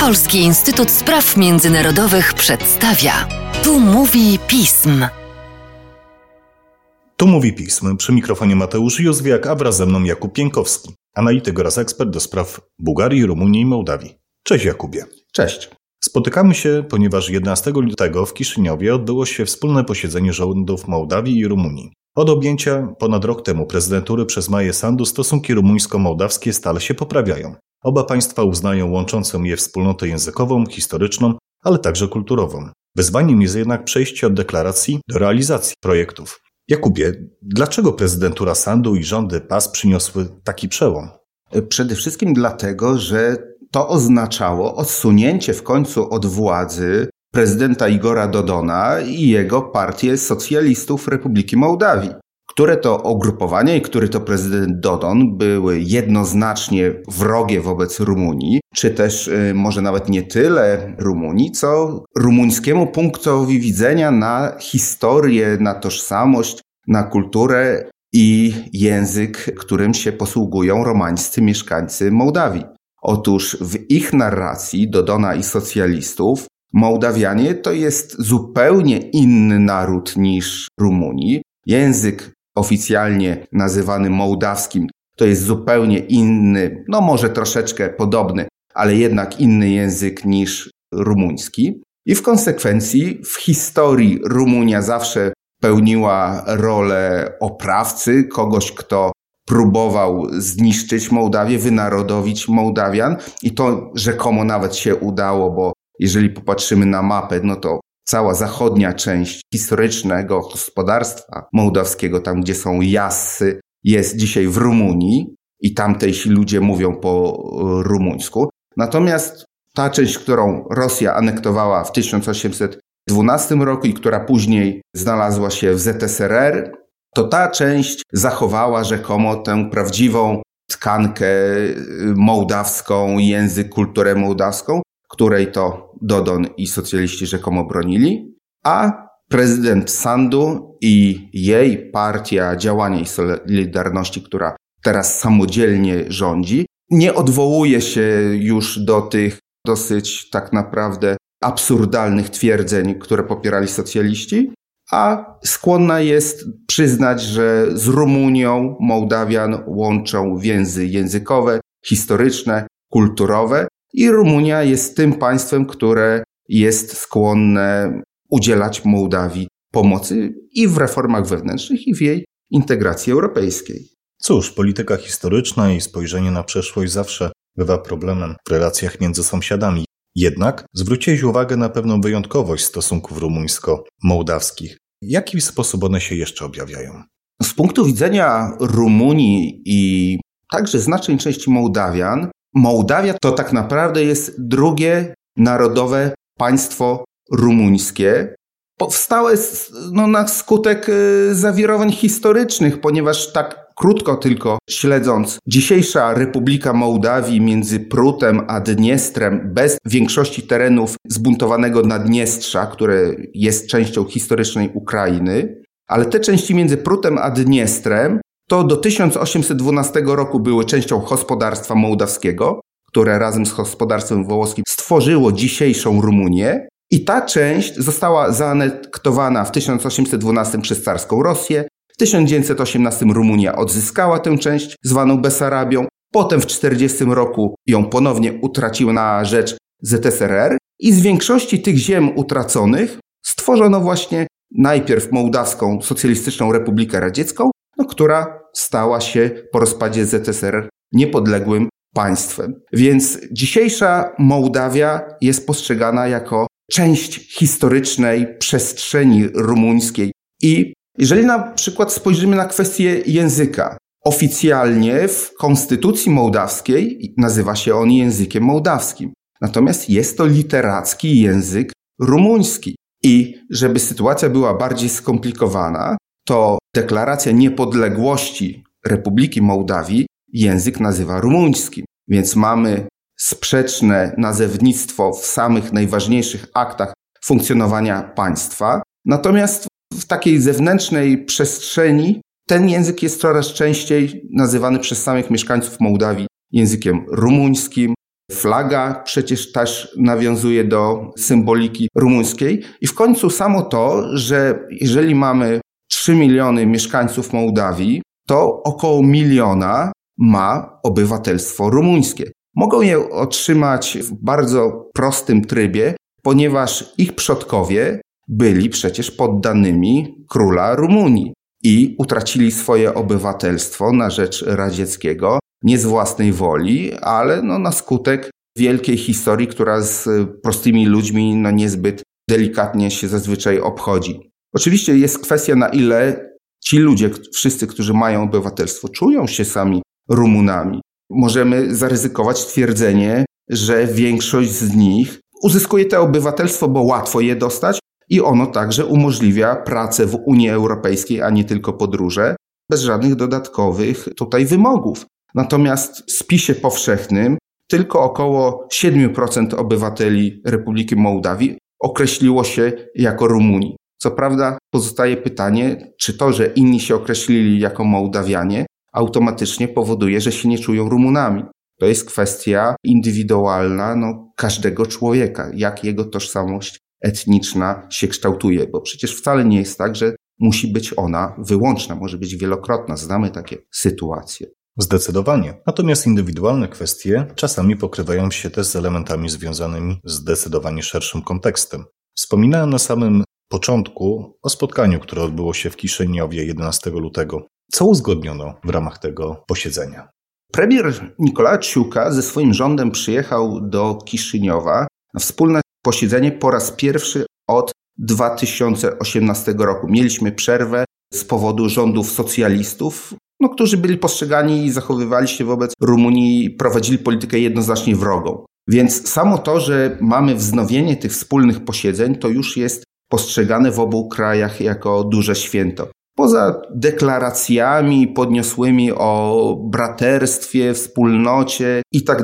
Polski Instytut Spraw Międzynarodowych przedstawia. Tu mówi pism. Tu mówi pism. Przy mikrofonie Mateusz Józwiak, a wraz ze mną Jakub Pienkowski, analityk oraz ekspert do spraw Bułgarii, Rumunii i Mołdawii. Cześć Jakubie. Cześć. Spotykamy się, ponieważ 11 lutego w Kiszyniowie odbyło się wspólne posiedzenie rządów Mołdawii i Rumunii. Od objęcia ponad rok temu prezydentury przez Maję Sandu stosunki rumuńsko-mołdawskie stale się poprawiają. Oba państwa uznają łączącą je wspólnotę językową, historyczną, ale także kulturową. Wyzwaniem jest jednak przejście od deklaracji do realizacji projektów. Jakubie, dlaczego prezydentura Sandu i rządy PAS przyniosły taki przełom? Przede wszystkim dlatego, że to oznaczało odsunięcie w końcu od władzy prezydenta Igora Dodona i jego partię socjalistów Republiki Mołdawii które to ugrupowania i który to prezydent Dodon były jednoznacznie wrogie wobec Rumunii, czy też y, może nawet nie tyle Rumunii, co rumuńskiemu punktowi widzenia na historię, na tożsamość, na kulturę i język, którym się posługują romańscy mieszkańcy Mołdawii. Otóż w ich narracji Dodona i socjalistów Mołdawianie to jest zupełnie inny naród niż Rumuni. Język oficjalnie nazywany mołdawskim, to jest zupełnie inny, no może troszeczkę podobny, ale jednak inny język niż rumuński. I w konsekwencji w historii Rumunia zawsze pełniła rolę oprawcy, kogoś, kto próbował zniszczyć Mołdawię, wynarodowić Mołdawian i to rzekomo nawet się udało, bo jeżeli popatrzymy na mapę, no to cała zachodnia część historycznego gospodarstwa mołdawskiego, tam gdzie są jasy, jest dzisiaj w Rumunii i tamtejsi ludzie mówią po rumuńsku. Natomiast ta część, którą Rosja anektowała w 1812 roku i która później znalazła się w ZSRR, to ta część zachowała rzekomo tę prawdziwą tkankę e, mołdawską, język, kulturę mołdawską, której to Dodon i socjaliści rzekomo bronili, a prezydent Sandu i jej partia Działania i Solidarności, która teraz samodzielnie rządzi, nie odwołuje się już do tych dosyć tak naprawdę absurdalnych twierdzeń, które popierali socjaliści, a skłonna jest przyznać, że z Rumunią Mołdawian łączą więzy językowe, historyczne, kulturowe i Rumunia jest tym państwem, które jest skłonne udzielać Mołdawii pomocy i w reformach wewnętrznych, i w jej integracji europejskiej. Cóż, polityka historyczna i spojrzenie na przeszłość zawsze bywa problemem w relacjach między sąsiadami. Jednak zwróciłeś uwagę na pewną wyjątkowość stosunków rumuńsko-mołdawskich. W jaki sposób one się jeszcze objawiają? Z punktu widzenia Rumunii i także znacznej części Mołdawian, Mołdawia to tak naprawdę jest drugie narodowe państwo rumuńskie. Powstałe no, na skutek y, zawirowań historycznych, ponieważ tak krótko tylko śledząc, dzisiejsza Republika Mołdawii między Prutem a Dniestrem, bez większości terenów zbuntowanego Naddniestrza, które jest częścią historycznej Ukrainy, ale te części między Prutem a Dniestrem to do 1812 roku były częścią gospodarstwa mołdawskiego, które razem z gospodarstwem wołoskim stworzyło dzisiejszą Rumunię. I ta część została zaanektowana w 1812 przez carską Rosję. W 1918 Rumunia odzyskała tę część zwaną Besarabią. Potem w 1940 roku ją ponownie utraciła na rzecz ZSRR i z większości tych ziem utraconych stworzono właśnie najpierw Mołdawską Socjalistyczną Republikę Radziecką, no, która stała się po rozpadzie ZSRR niepodległym państwem. Więc dzisiejsza Mołdawia jest postrzegana jako część historycznej przestrzeni rumuńskiej. I jeżeli na przykład spojrzymy na kwestię języka, oficjalnie w konstytucji mołdawskiej nazywa się on językiem mołdawskim. Natomiast jest to literacki język rumuński. I żeby sytuacja była bardziej skomplikowana, to deklaracja niepodległości Republiki Mołdawii język nazywa rumuńskim. Więc mamy sprzeczne nazewnictwo w samych najważniejszych aktach funkcjonowania państwa. Natomiast w takiej zewnętrznej przestrzeni ten język jest coraz częściej nazywany przez samych mieszkańców Mołdawii językiem rumuńskim. Flaga przecież też nawiązuje do symboliki rumuńskiej. I w końcu samo to, że jeżeli mamy 3 miliony mieszkańców Mołdawii, to około miliona ma obywatelstwo rumuńskie. Mogą je otrzymać w bardzo prostym trybie, ponieważ ich przodkowie byli przecież poddanymi króla Rumunii i utracili swoje obywatelstwo na rzecz radzieckiego, nie z własnej woli, ale no na skutek wielkiej historii, która z prostymi ludźmi no niezbyt delikatnie się zazwyczaj obchodzi. Oczywiście jest kwestia, na ile ci ludzie, wszyscy, którzy mają obywatelstwo, czują się sami Rumunami. Możemy zaryzykować twierdzenie, że większość z nich uzyskuje to obywatelstwo, bo łatwo je dostać i ono także umożliwia pracę w Unii Europejskiej, a nie tylko podróże, bez żadnych dodatkowych tutaj wymogów. Natomiast w spisie powszechnym tylko około 7% obywateli Republiki Mołdawii określiło się jako Rumuni. Co prawda pozostaje pytanie, czy to, że inni się określili jako Mołdawianie, automatycznie powoduje, że się nie czują Rumunami. To jest kwestia indywidualna no, każdego człowieka, jak jego tożsamość etniczna się kształtuje, bo przecież wcale nie jest tak, że musi być ona wyłączna, może być wielokrotna. Znamy takie sytuacje. Zdecydowanie. Natomiast indywidualne kwestie czasami pokrywają się też z elementami związanymi z zdecydowanie szerszym kontekstem. Wspominałem na samym początku o spotkaniu, które odbyło się w Kiszyniowie 11 lutego. Co uzgodniono w ramach tego posiedzenia? Premier Nikola Ciuka ze swoim rządem przyjechał do Kiszyniowa na wspólne posiedzenie po raz pierwszy od 2018 roku. Mieliśmy przerwę z powodu rządów socjalistów, no, którzy byli postrzegani i zachowywali się wobec Rumunii, prowadzili politykę jednoznacznie wrogą. Więc samo to, że mamy wznowienie tych wspólnych posiedzeń, to już jest postrzegane w obu krajach jako duże święto. Poza deklaracjami podniosłymi o braterstwie, wspólnocie i tak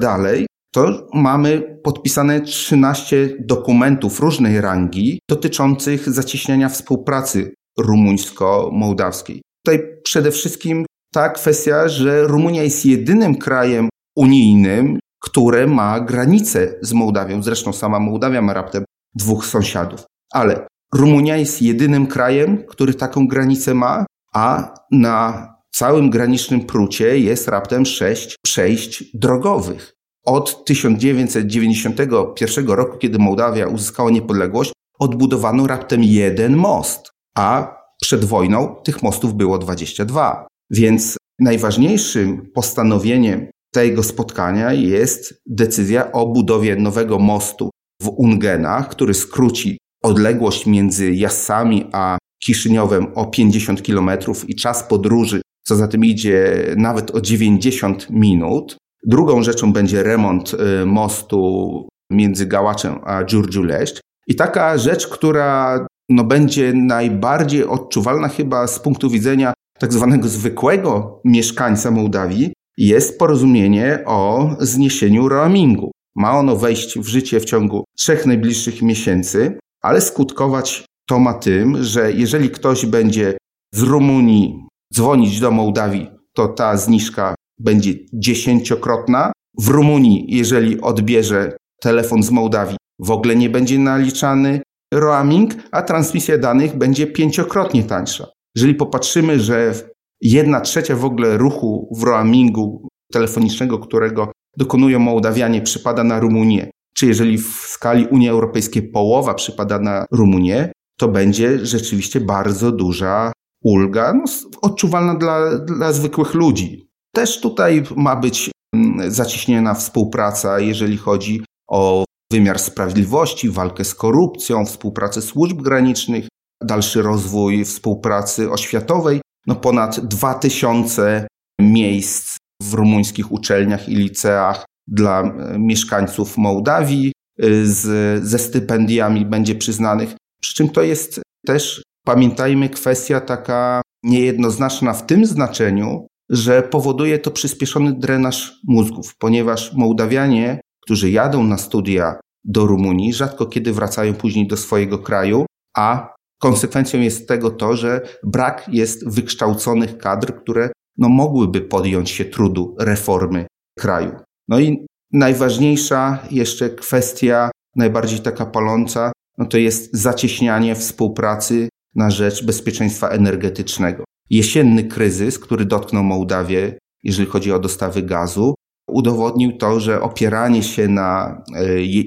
to mamy podpisane 13 dokumentów różnej rangi dotyczących zacieśniania współpracy rumuńsko-mołdawskiej. Tutaj przede wszystkim ta kwestia, że Rumunia jest jedynym krajem unijnym, które ma granicę z Mołdawią. Zresztą sama Mołdawia ma raptem dwóch sąsiadów. Ale Rumunia jest jedynym krajem, który taką granicę ma, a na całym granicznym prucie jest raptem sześć przejść drogowych. Od 1991 roku, kiedy Mołdawia uzyskała niepodległość, odbudowano raptem jeden most, a przed wojną tych mostów było 22. Więc najważniejszym postanowieniem tego spotkania jest decyzja o budowie nowego mostu w Ungenach, który skróci odległość między Jasami a Kiszyniowem o 50 km i czas podróży, co za tym idzie, nawet o 90 minut. Drugą rzeczą będzie remont y, mostu między Gałaczem a Dziurdziuleszcz. I taka rzecz, która no, będzie najbardziej odczuwalna chyba z punktu widzenia tak zwanego zwykłego mieszkańca Mołdawii, jest porozumienie o zniesieniu roamingu. Ma ono wejść w życie w ciągu trzech najbliższych miesięcy, ale skutkować to ma tym, że jeżeli ktoś będzie z Rumunii dzwonić do Mołdawii, to ta zniżka będzie dziesięciokrotna. W Rumunii, jeżeli odbierze telefon z Mołdawii, w ogóle nie będzie naliczany roaming, a transmisja danych będzie pięciokrotnie tańsza. Jeżeli popatrzymy, że jedna trzecia w ogóle ruchu w roamingu telefonicznego, którego dokonują Mołdawianie, przypada na Rumunię, czy jeżeli w skali Unii Europejskiej połowa przypada na Rumunię, to będzie rzeczywiście bardzo duża ulga, no, odczuwalna dla, dla zwykłych ludzi. Też tutaj ma być mm, zaciśniona współpraca, jeżeli chodzi o wymiar sprawiedliwości, walkę z korupcją, współpracę służb granicznych, dalszy rozwój współpracy oświatowej. No ponad 2000 miejsc w rumuńskich uczelniach i liceach dla e, mieszkańców Mołdawii e, z, ze stypendiami będzie przyznanych. Przy czym to jest też, pamiętajmy, kwestia taka niejednoznaczna w tym znaczeniu, że powoduje to przyspieszony drenaż mózgów, ponieważ Mołdawianie, którzy jadą na studia do Rumunii, rzadko kiedy wracają później do swojego kraju, a konsekwencją jest tego to, że brak jest wykształconych kadr, które no, mogłyby podjąć się trudu reformy kraju. No i najważniejsza jeszcze kwestia, najbardziej taka paląca, no to jest zacieśnianie współpracy na rzecz bezpieczeństwa energetycznego. Jesienny kryzys, który dotknął Mołdawię, jeżeli chodzi o dostawy gazu, udowodnił to, że opieranie się na e,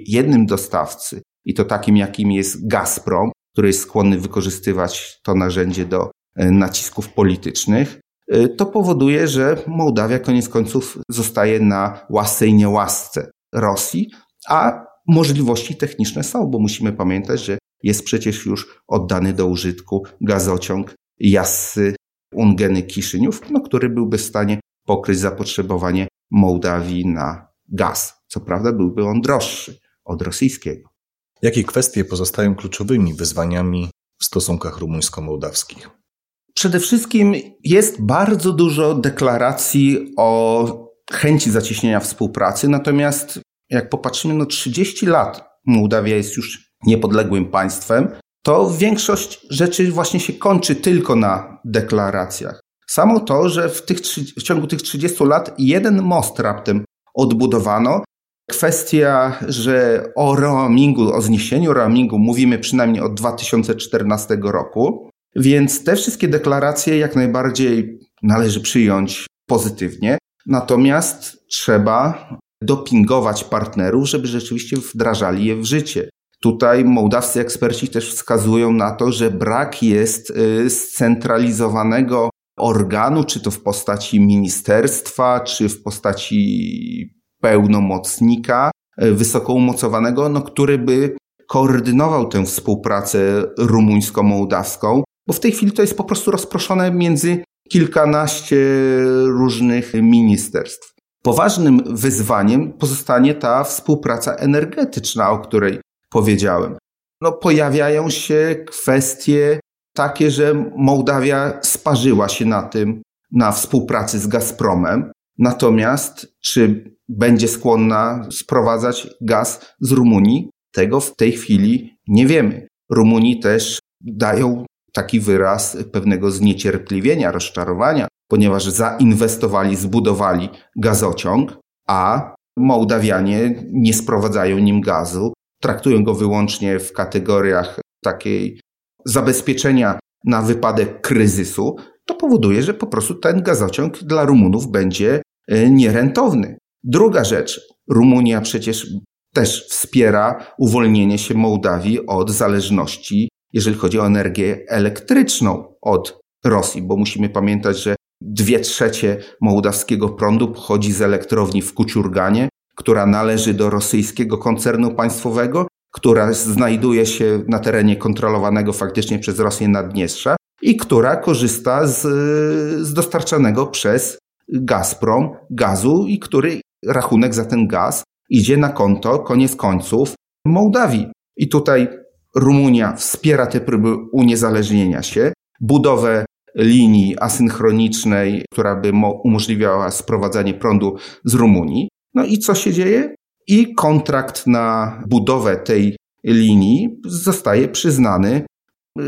jednym dostawcy i to takim, jakim jest Gazprom, który jest skłonny wykorzystywać to narzędzie do e, nacisków politycznych, e, to powoduje, że Mołdawia koniec końców zostaje na łasce i niełasce Rosji, a możliwości techniczne są, bo musimy pamiętać, że jest przecież już oddany do użytku gazociąg Jassy Ungeny Kiszyniów, no, który byłby w stanie pokryć zapotrzebowanie Mołdawii na gaz. Co prawda byłby on droższy od rosyjskiego. Jakie kwestie pozostają kluczowymi wyzwaniami w stosunkach rumuńsko-mołdawskich? Przede wszystkim jest bardzo dużo deklaracji o chęci zacieśnienia współpracy, natomiast jak popatrzymy, no 30 lat Mołdawia jest już niepodległym państwem, to większość rzeczy właśnie się kończy tylko na deklaracjach. Samo to, że w, tych, w ciągu tych 30 lat jeden most raptem odbudowano, kwestia, że o roamingu, o zniesieniu roamingu mówimy przynajmniej od 2014 roku, więc te wszystkie deklaracje jak najbardziej należy przyjąć pozytywnie. Natomiast trzeba dopingować partnerów, żeby rzeczywiście wdrażali je w życie. Tutaj mołdawscy eksperci też wskazują na to, że brak jest y, scentralizowanego organu, czy to w postaci ministerstwa, czy w postaci pełnomocnika y, wysoko umocowanego, no, który by koordynował tę współpracę rumuńsko-mołdawską, bo w tej chwili to jest po prostu rozproszone między kilkanaście różnych ministerstw. Poważnym wyzwaniem pozostanie ta współpraca energetyczna, o której powiedziałem. No, pojawiają się kwestie takie, że Mołdawia sparzyła się na tym, na współpracy z Gazpromem. Natomiast czy będzie skłonna sprowadzać gaz z Rumunii? Tego w tej chwili nie wiemy. Rumunii też dają taki wyraz pewnego zniecierpliwienia, rozczarowania, ponieważ zainwestowali, zbudowali gazociąg, a Mołdawianie nie sprowadzają nim gazu, traktują go wyłącznie w kategoriach takiej zabezpieczenia na wypadek kryzysu, to powoduje, że po prostu ten gazociąg dla Rumunów będzie e, nierentowny. Druga rzecz, Rumunia przecież też wspiera uwolnienie się Mołdawii od zależności, jeżeli chodzi o energię elektryczną od Rosji, bo musimy pamiętać, że dwie trzecie mołdawskiego prądu pochodzi z elektrowni w Kuciurganie, która należy do rosyjskiego koncernu państwowego, która znajduje się na terenie kontrolowanego faktycznie przez Rosję Naddniestrza i która korzysta z, z dostarczanego przez Gazprom gazu i który rachunek za ten gaz idzie na konto, koniec końców, Mołdawii. I tutaj Rumunia wspiera te próby uniezależnienia się, budowę linii asynchronicznej, która by umożliwiała sprowadzanie prądu z Rumunii. No i co się dzieje? I kontrakt na budowę tej linii zostaje przyznany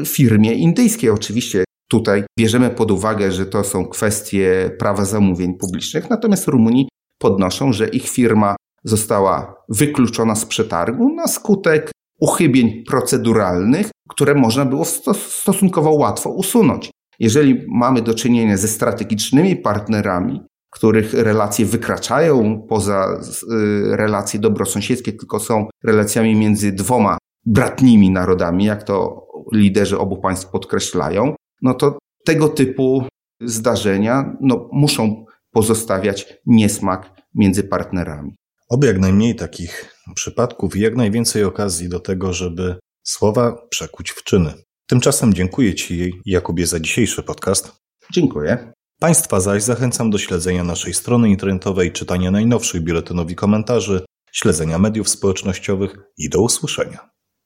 firmie indyjskiej. Oczywiście tutaj bierzemy pod uwagę, że to są kwestie prawa zamówień publicznych, natomiast Rumunii podnoszą, że ich firma została wykluczona z przetargu na skutek uchybień proceduralnych, które można było stosunkowo łatwo usunąć. Jeżeli mamy do czynienia ze strategicznymi partnerami, których relacje wykraczają poza y, relacje dobrosąsiedzkie, tylko są relacjami między dwoma bratnimi narodami, jak to liderzy obu państw podkreślają, no to tego typu zdarzenia no, muszą pozostawiać niesmak między partnerami. Oby jak najmniej takich przypadków i jak najwięcej okazji do tego, żeby słowa przekuć w czyny. Tymczasem dziękuję Ci, Jakubie, za dzisiejszy podcast. Dziękuję. Państwa zaś zachęcam do śledzenia naszej strony internetowej, czytania najnowszych biuletynów i komentarzy, śledzenia mediów społecznościowych i do usłyszenia.